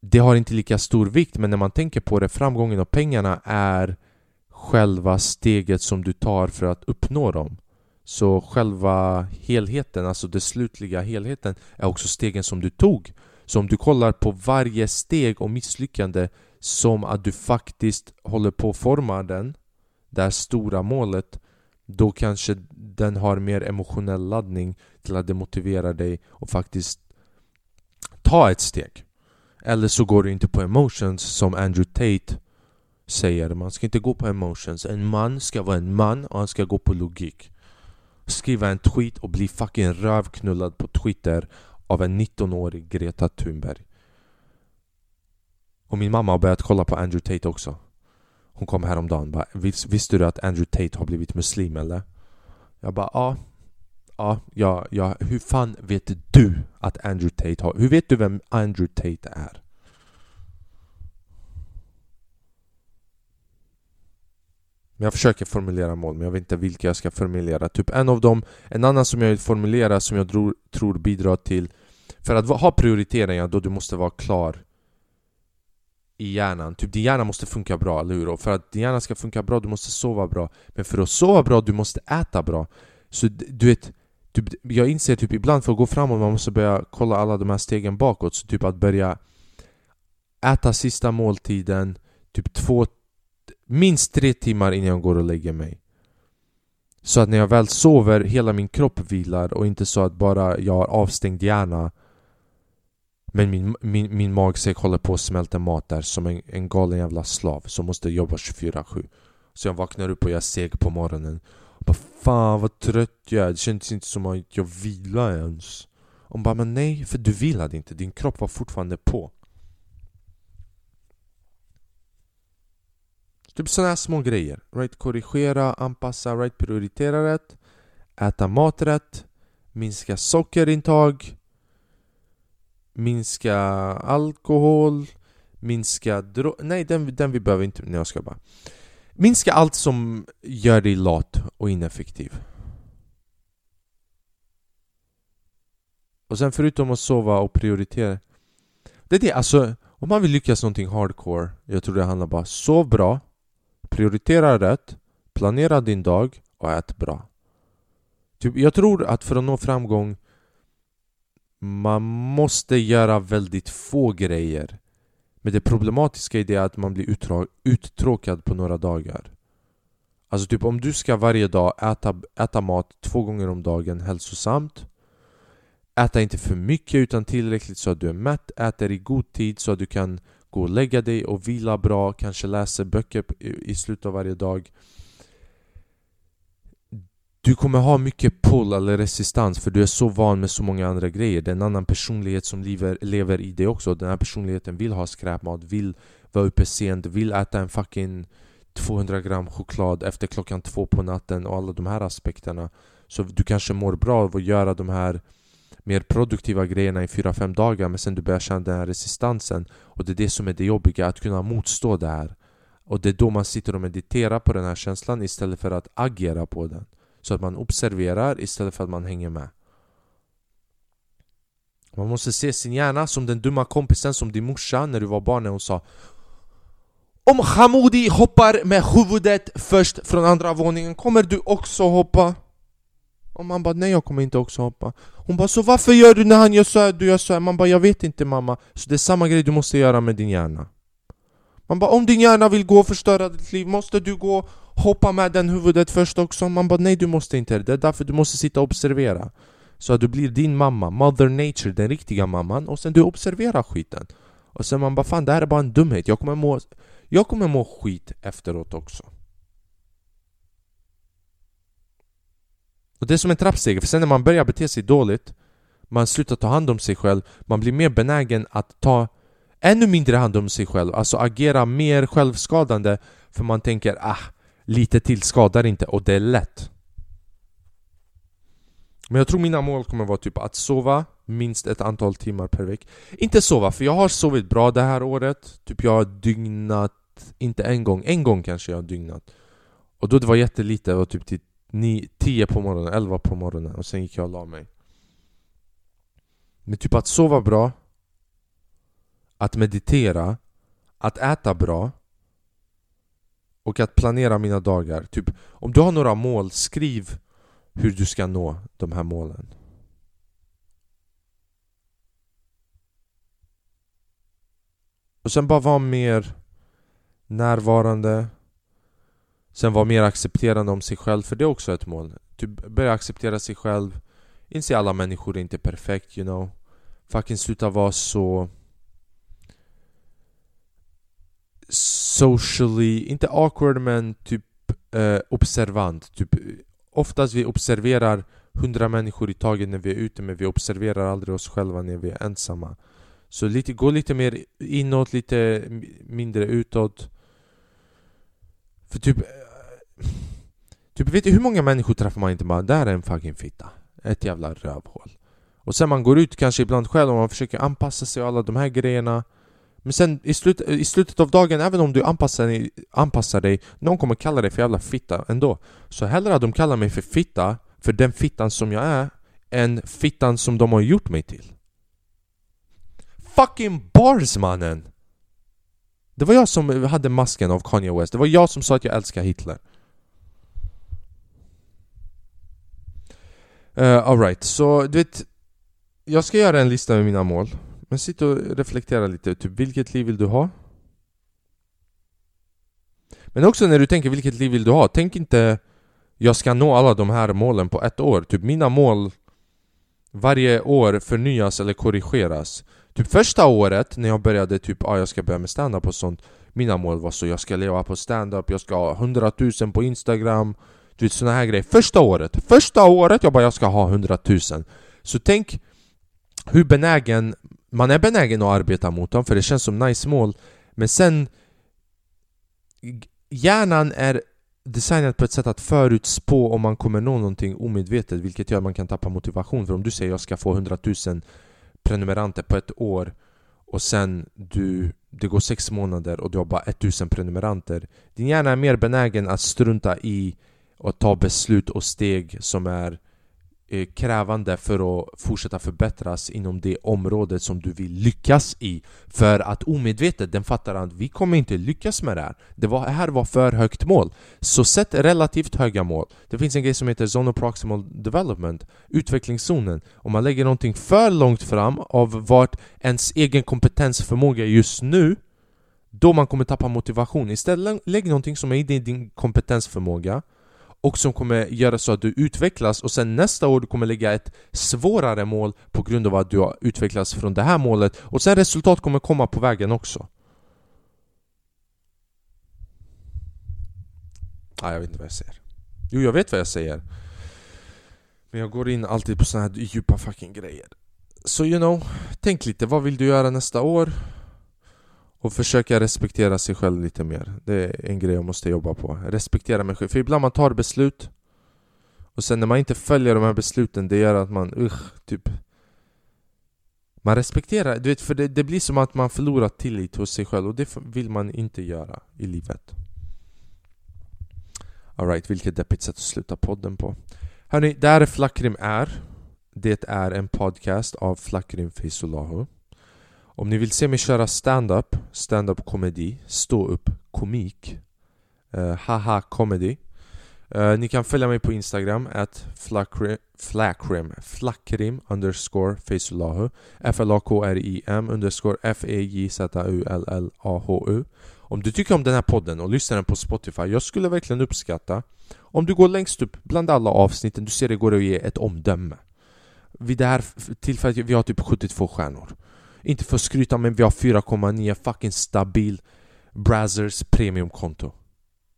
Speaker 1: det har inte lika stor vikt men när man tänker på det, framgången och pengarna är själva steget som du tar för att uppnå dem. Så själva helheten, alltså den slutliga helheten är också stegen som du tog. Så om du kollar på varje steg och misslyckande som att du faktiskt håller på att forma den, det här stora målet, då kanske den har mer emotionell laddning till att det motiverar dig att faktiskt ta ett steg. Eller så går du inte på emotions som Andrew Tate säger. Man ska inte gå på emotions. En man ska vara en man och han ska gå på logik. Skriva en tweet och bli fucking rövknullad på Twitter av en 19-årig Greta Thunberg. Och min mamma har börjat kolla på Andrew Tate också. Hon kom häromdagen bara Vis, Visste du att Andrew Tate har blivit muslim eller? Jag bara ja Ja, ja, ja, hur fan vet du att Andrew Tate har... Hur vet du vem Andrew Tate är? Men jag försöker formulera mål, men jag vet inte vilka jag ska formulera. Typ en av dem, en annan som jag vill formulera som jag tror, tror bidrar till... För att ha prioriteringar då du måste vara klar i hjärnan. Typ din hjärna måste funka bra, eller hur? Och för att din hjärna ska funka bra, du måste sova bra. Men för att sova bra, du måste äta bra. Så du vet, typ, jag inser typ ibland för att gå framåt, man måste börja kolla alla de här stegen bakåt. Så typ att börja äta sista måltiden, typ två, minst tre timmar innan jag går och lägger mig. Så att när jag väl sover, hela min kropp vilar och inte så att bara jag har avstängd hjärna men min, min, min magsäck håller på att smälta mat där som en, en galen jävla slav som måste jobba 24-7 Så jag vaknar upp och jag är seg på morgonen bara Fan vad trött jag är, det känns inte som att jag vilar ens. Hon bara men nej, för du vilade inte, din kropp var fortfarande på. Typ sådana här små grejer, right? Korrigera, anpassa, right? Prioritera rätt. Äta mat rätt. Minska sockerintag, minska alkohol, minska dro... Nej, den, den vi behöver inte... Nej, jag ska bara... Minska allt som gör dig lat och ineffektiv. Och sen förutom att sova och prioritera Det är det, alltså om man vill lyckas någonting hardcore Jag tror det handlar bara sov bra Prioritera rätt Planera din dag och ät bra typ, Jag tror att för att nå framgång Man måste göra väldigt få grejer men det problematiska i det är att man blir uttråkad på några dagar. Alltså typ om du ska varje dag äta, äta mat två gånger om dagen hälsosamt Äta inte för mycket utan tillräckligt så att du är mätt Äter i god tid så att du kan gå och lägga dig och vila bra Kanske läsa böcker i slutet av varje dag. Du kommer ha mycket pull eller resistans för du är så van med så många andra grejer. Det är en annan personlighet som lever, lever i dig också. Den här personligheten vill ha skräpmat, vill vara uppe sent, vill äta en fucking 200 gram choklad efter klockan två på natten och alla de här aspekterna. Så du kanske mår bra av att göra de här mer produktiva grejerna i 4-5 dagar men sen du börjar känna den här resistansen. Och det är det som är det jobbiga, att kunna motstå det här. Och det är då man sitter och mediterar på den här känslan istället för att agera på den så att man observerar istället för att man hänger med. Man måste se sin hjärna som den dumma kompisen som din morsa när du var barn när hon sa Om Hamoudi hoppar med huvudet först från andra våningen kommer du också hoppa? Och man bara nej jag kommer inte också hoppa. Hon bara så varför gör du när han gör så här, du gör så här? Man bara jag vet inte mamma. Så det är samma grej du måste göra med din hjärna. Man bara om din hjärna vill gå och förstöra ditt liv Måste du gå hoppa med den huvudet först också? Man bara nej du måste inte. Det är därför du måste sitta och observera. Så att du blir din mamma, mother nature, den riktiga mamman. Och sen du observerar skiten. Och sen man bara fan det här är bara en dumhet. Jag kommer må, jag kommer må skit efteråt också. Och det är som en trappstege, för sen när man börjar bete sig dåligt Man slutar ta hand om sig själv Man blir mer benägen att ta ännu mindre hand om sig själv. Alltså agera mer självskadande För man tänker ah, lite till skadar inte och det är lätt. Men jag tror mina mål kommer vara typ att sova minst ett antal timmar per vecka. Inte sova, för jag har sovit bra det här året. Typ jag har dygnat, inte en gång, en gång kanske jag har dygnat. Och då det var jättelite, det var typ till 10 på morgonen, 11 på morgonen och sen gick jag och la mig. Men typ att sova bra Att meditera Att äta bra och att planera mina dagar Typ om du har några mål, skriv hur du ska nå de här målen Och sen bara vara mer närvarande Sen vara mer accepterande om sig själv, för det är också ett mål. Typ börja acceptera sig själv. Inse alla människor är inte perfekt, you know. Fucking sluta vara så... Socially, inte awkward men typ eh, observant. Typ, oftast vi observerar hundra människor i taget när vi är ute men vi observerar aldrig oss själva när vi är ensamma. Så lite, gå lite mer inåt, lite mindre utåt. För typ eh, Typ vet du hur många människor träffar man inte bara Där är en fucking fitta Ett jävla rövhål Och sen man går ut kanske ibland själv och man försöker anpassa sig och alla de här grejerna men sen i, slut, i slutet av dagen, även om du anpassar, anpassar dig Någon kommer kalla dig för jävla fitta ändå. Så hellre att de kallar mig för fitta För den fittan som jag är Än fittan som de har gjort mig till. Fucking bars mannen! Det var jag som hade masken av Kanye West. Det var jag som sa att jag älskar Hitler. Eh, uh, Alright, så du vet Jag ska göra en lista med mina mål. Men sitt och reflektera lite, typ vilket liv vill du ha? Men också när du tänker vilket liv vill du ha? Tänk inte Jag ska nå alla de här målen på ett år Typ mina mål Varje år förnyas eller korrigeras Typ första året när jag började typ ah, jag ska börja med stand-up och sånt Mina mål var så jag ska leva på stand-up, jag ska ha 100 000 på Instagram du vet såna här grejer. Första året, första året jag bara jag ska ha 100 000 Så tänk hur benägen man är benägen att arbeta mot dem för det känns som nice mål. Men sen Hjärnan är designad på ett sätt att förutspå om man kommer nå någonting omedvetet vilket gör att man kan tappa motivation. För om du säger jag ska få 100 000 prenumeranter på ett år och sen du, det går sex månader och du har bara 1000 prenumeranter. Din hjärna är mer benägen att strunta i och ta beslut och steg som är Eh, Eh, krävande för att fortsätta förbättras inom det området som du vill lyckas i. För att omedvetet, den fattar att vi kommer inte lyckas med det här. Det var, här var för högt mål. Så sätt relativt höga mål. Det finns en grej som heter Zone of Proximal Development Utvecklingszonen. Om man lägger någonting för långt fram av vart ens egen kompetensförmåga är just nu Då man kommer tappa motivation. Istället lägg någonting som är i din kompetensförmåga och som kommer göra så att du utvecklas och sen nästa år du kommer lägga ett svårare mål på grund av att du har utvecklats från det här målet och sen resultat kommer komma på vägen också. Ah, jag vet inte vad jag säger. Jo, jag vet vad jag säger. Men jag går in alltid på såna här djupa fucking grejer. Så you know, tänk lite. Vad vill du göra nästa år? Och försöka respektera sig själv lite mer. Det är en grej jag måste jobba på. Respektera mig själv, för ibland man tar beslut Och sen när man inte följer de här besluten Det gör att man, usch, typ Man respekterar, du vet för det, det blir som att man förlorar tillit hos sig själv Och det vill man inte göra i livet. Alright, vilket deppigt sätt att sluta podden på. Hörni, det här är Flackrim är Det är en podcast av Flackrim Fisulahu om ni vill se mig köra stand-up, stand-up komedi, stå-upp komik uh, Haha comedy uh, eh, Ni kan följa mig på Instagram, at flakrim, flakrim, underscore faceullahu F-L-A-K-R-I-M underscore F-E-J-Z-U-L-L-A-H-U Om du tycker om den här podden och lyssnar den på Spotify, jag skulle verkligen uppskatta om du går längst upp bland alla avsnitten, du ser det går att ge ett omdöme. Vid det här tillfället, vi har typ 72 stjärnor inte för att skryta men vi har 4,9 fucking stabil Brazzers premiumkonto.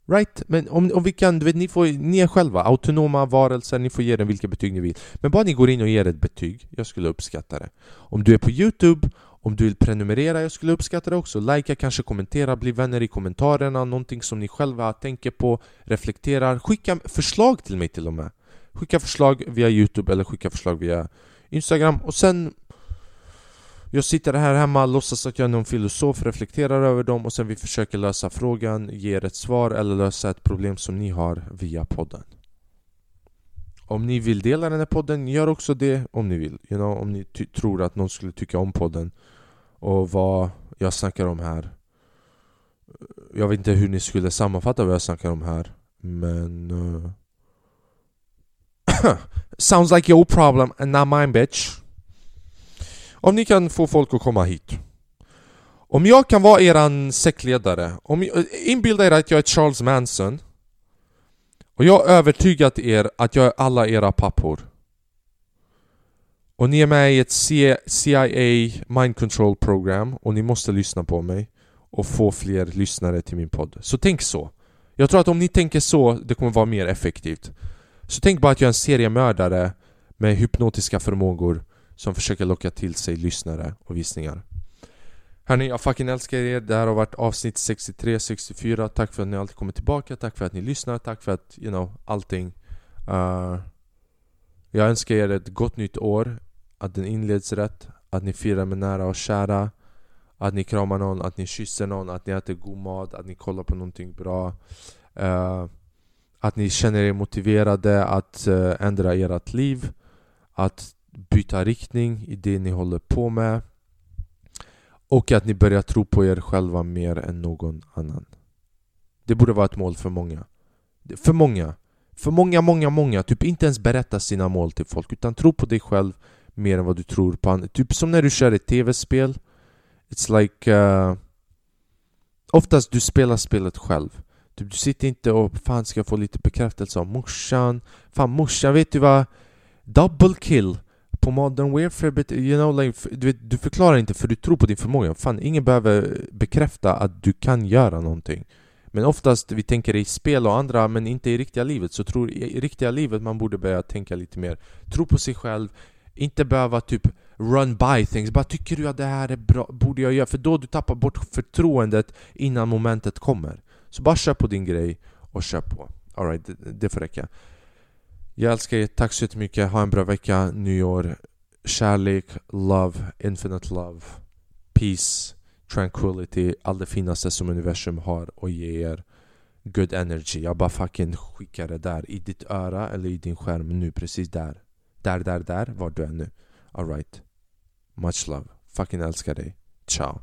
Speaker 1: Right? Men om, om vi kan, du vet, ni, får, ni är själva autonoma varelser, ni får ge den vilka betyg ni vill. Men bara ni går in och ger ett betyg, jag skulle uppskatta det. Om du är på Youtube, om du vill prenumerera, jag skulle uppskatta det också. Likea, kanske kommentera, bli vänner i kommentarerna Någonting som ni själva tänker på, reflekterar. Skicka förslag till mig till och med. Skicka förslag via Youtube eller skicka förslag via Instagram. Och sen jag sitter här hemma, låtsas att jag är någon filosof, reflekterar över dem och sen vi försöker lösa frågan, ger ett svar eller lösa ett problem som ni har via podden. Om ni vill dela den här podden, gör också det om ni vill. You know, om ni tror att någon skulle tycka om podden och vad jag snackar om här. Jag vet inte hur ni skulle sammanfatta vad jag snackar om här, men... Uh... Sounds like your problem and not mine bitch. Om ni kan få folk att komma hit Om jag kan vara eran säckledare. om jag, Inbilda er att jag är Charles Manson Och jag har övertygat er att jag är alla era pappor Och ni är med i ett CIA mind control program och ni måste lyssna på mig och få fler lyssnare till min podd. Så tänk så. Jag tror att om ni tänker så, det kommer vara mer effektivt. Så tänk bara att jag är en seriemördare med hypnotiska förmågor som försöker locka till sig lyssnare och visningar. Hörni, jag fucking älskar er. Det här har varit avsnitt 63-64. Tack för att ni alltid kommer tillbaka. Tack för att ni lyssnar. Tack för att, you know, allting. Uh, jag önskar er ett gott nytt år. Att den inleds rätt. Att ni firar med nära och kära. Att ni kramar någon, att ni kysser någon, att ni äter god mat, att ni kollar på någonting bra. Uh, att ni känner er motiverade att uh, ändra ert liv. Att byta riktning i det ni håller på med och att ni börjar tro på er själva mer än någon annan. Det borde vara ett mål för många. För många. För många, många, många. Typ inte ens berätta sina mål till folk utan tro på dig själv mer än vad du tror på andra. Typ som när du kör ett tv-spel. It's like... Uh, oftast du spelar spelet själv. Typ, du sitter inte och fan ska jag få lite bekräftelse av morsan. Fan morsan, vet du vad? Double kill på Modern Warfare, you know, like, du, vet, du förklarar inte för du tror på din förmåga. Fan, ingen behöver bekräfta att du kan göra någonting. Men oftast vi tänker i spel och andra, men inte i riktiga livet. Så tror i riktiga livet man borde börja tänka lite mer. Tro på sig själv, inte behöva typ run by things. Bara tycker du att det här är bra, borde jag göra? För då du tappar bort förtroendet innan momentet kommer. Så bara kör på din grej och kör på. Alright, det, det får räcka. Jag älskar er, tack så jättemycket. Ha en bra vecka, nyår. Kärlek, love, infinite love, peace, tranquility. Allt det finaste som universum har och ger. Good energy. Jag bara fucking skickar det där i ditt öra eller i din skärm nu, precis där. Där, där, där, var du är nu. Alright. Much love. Fucking älskar dig. Ciao.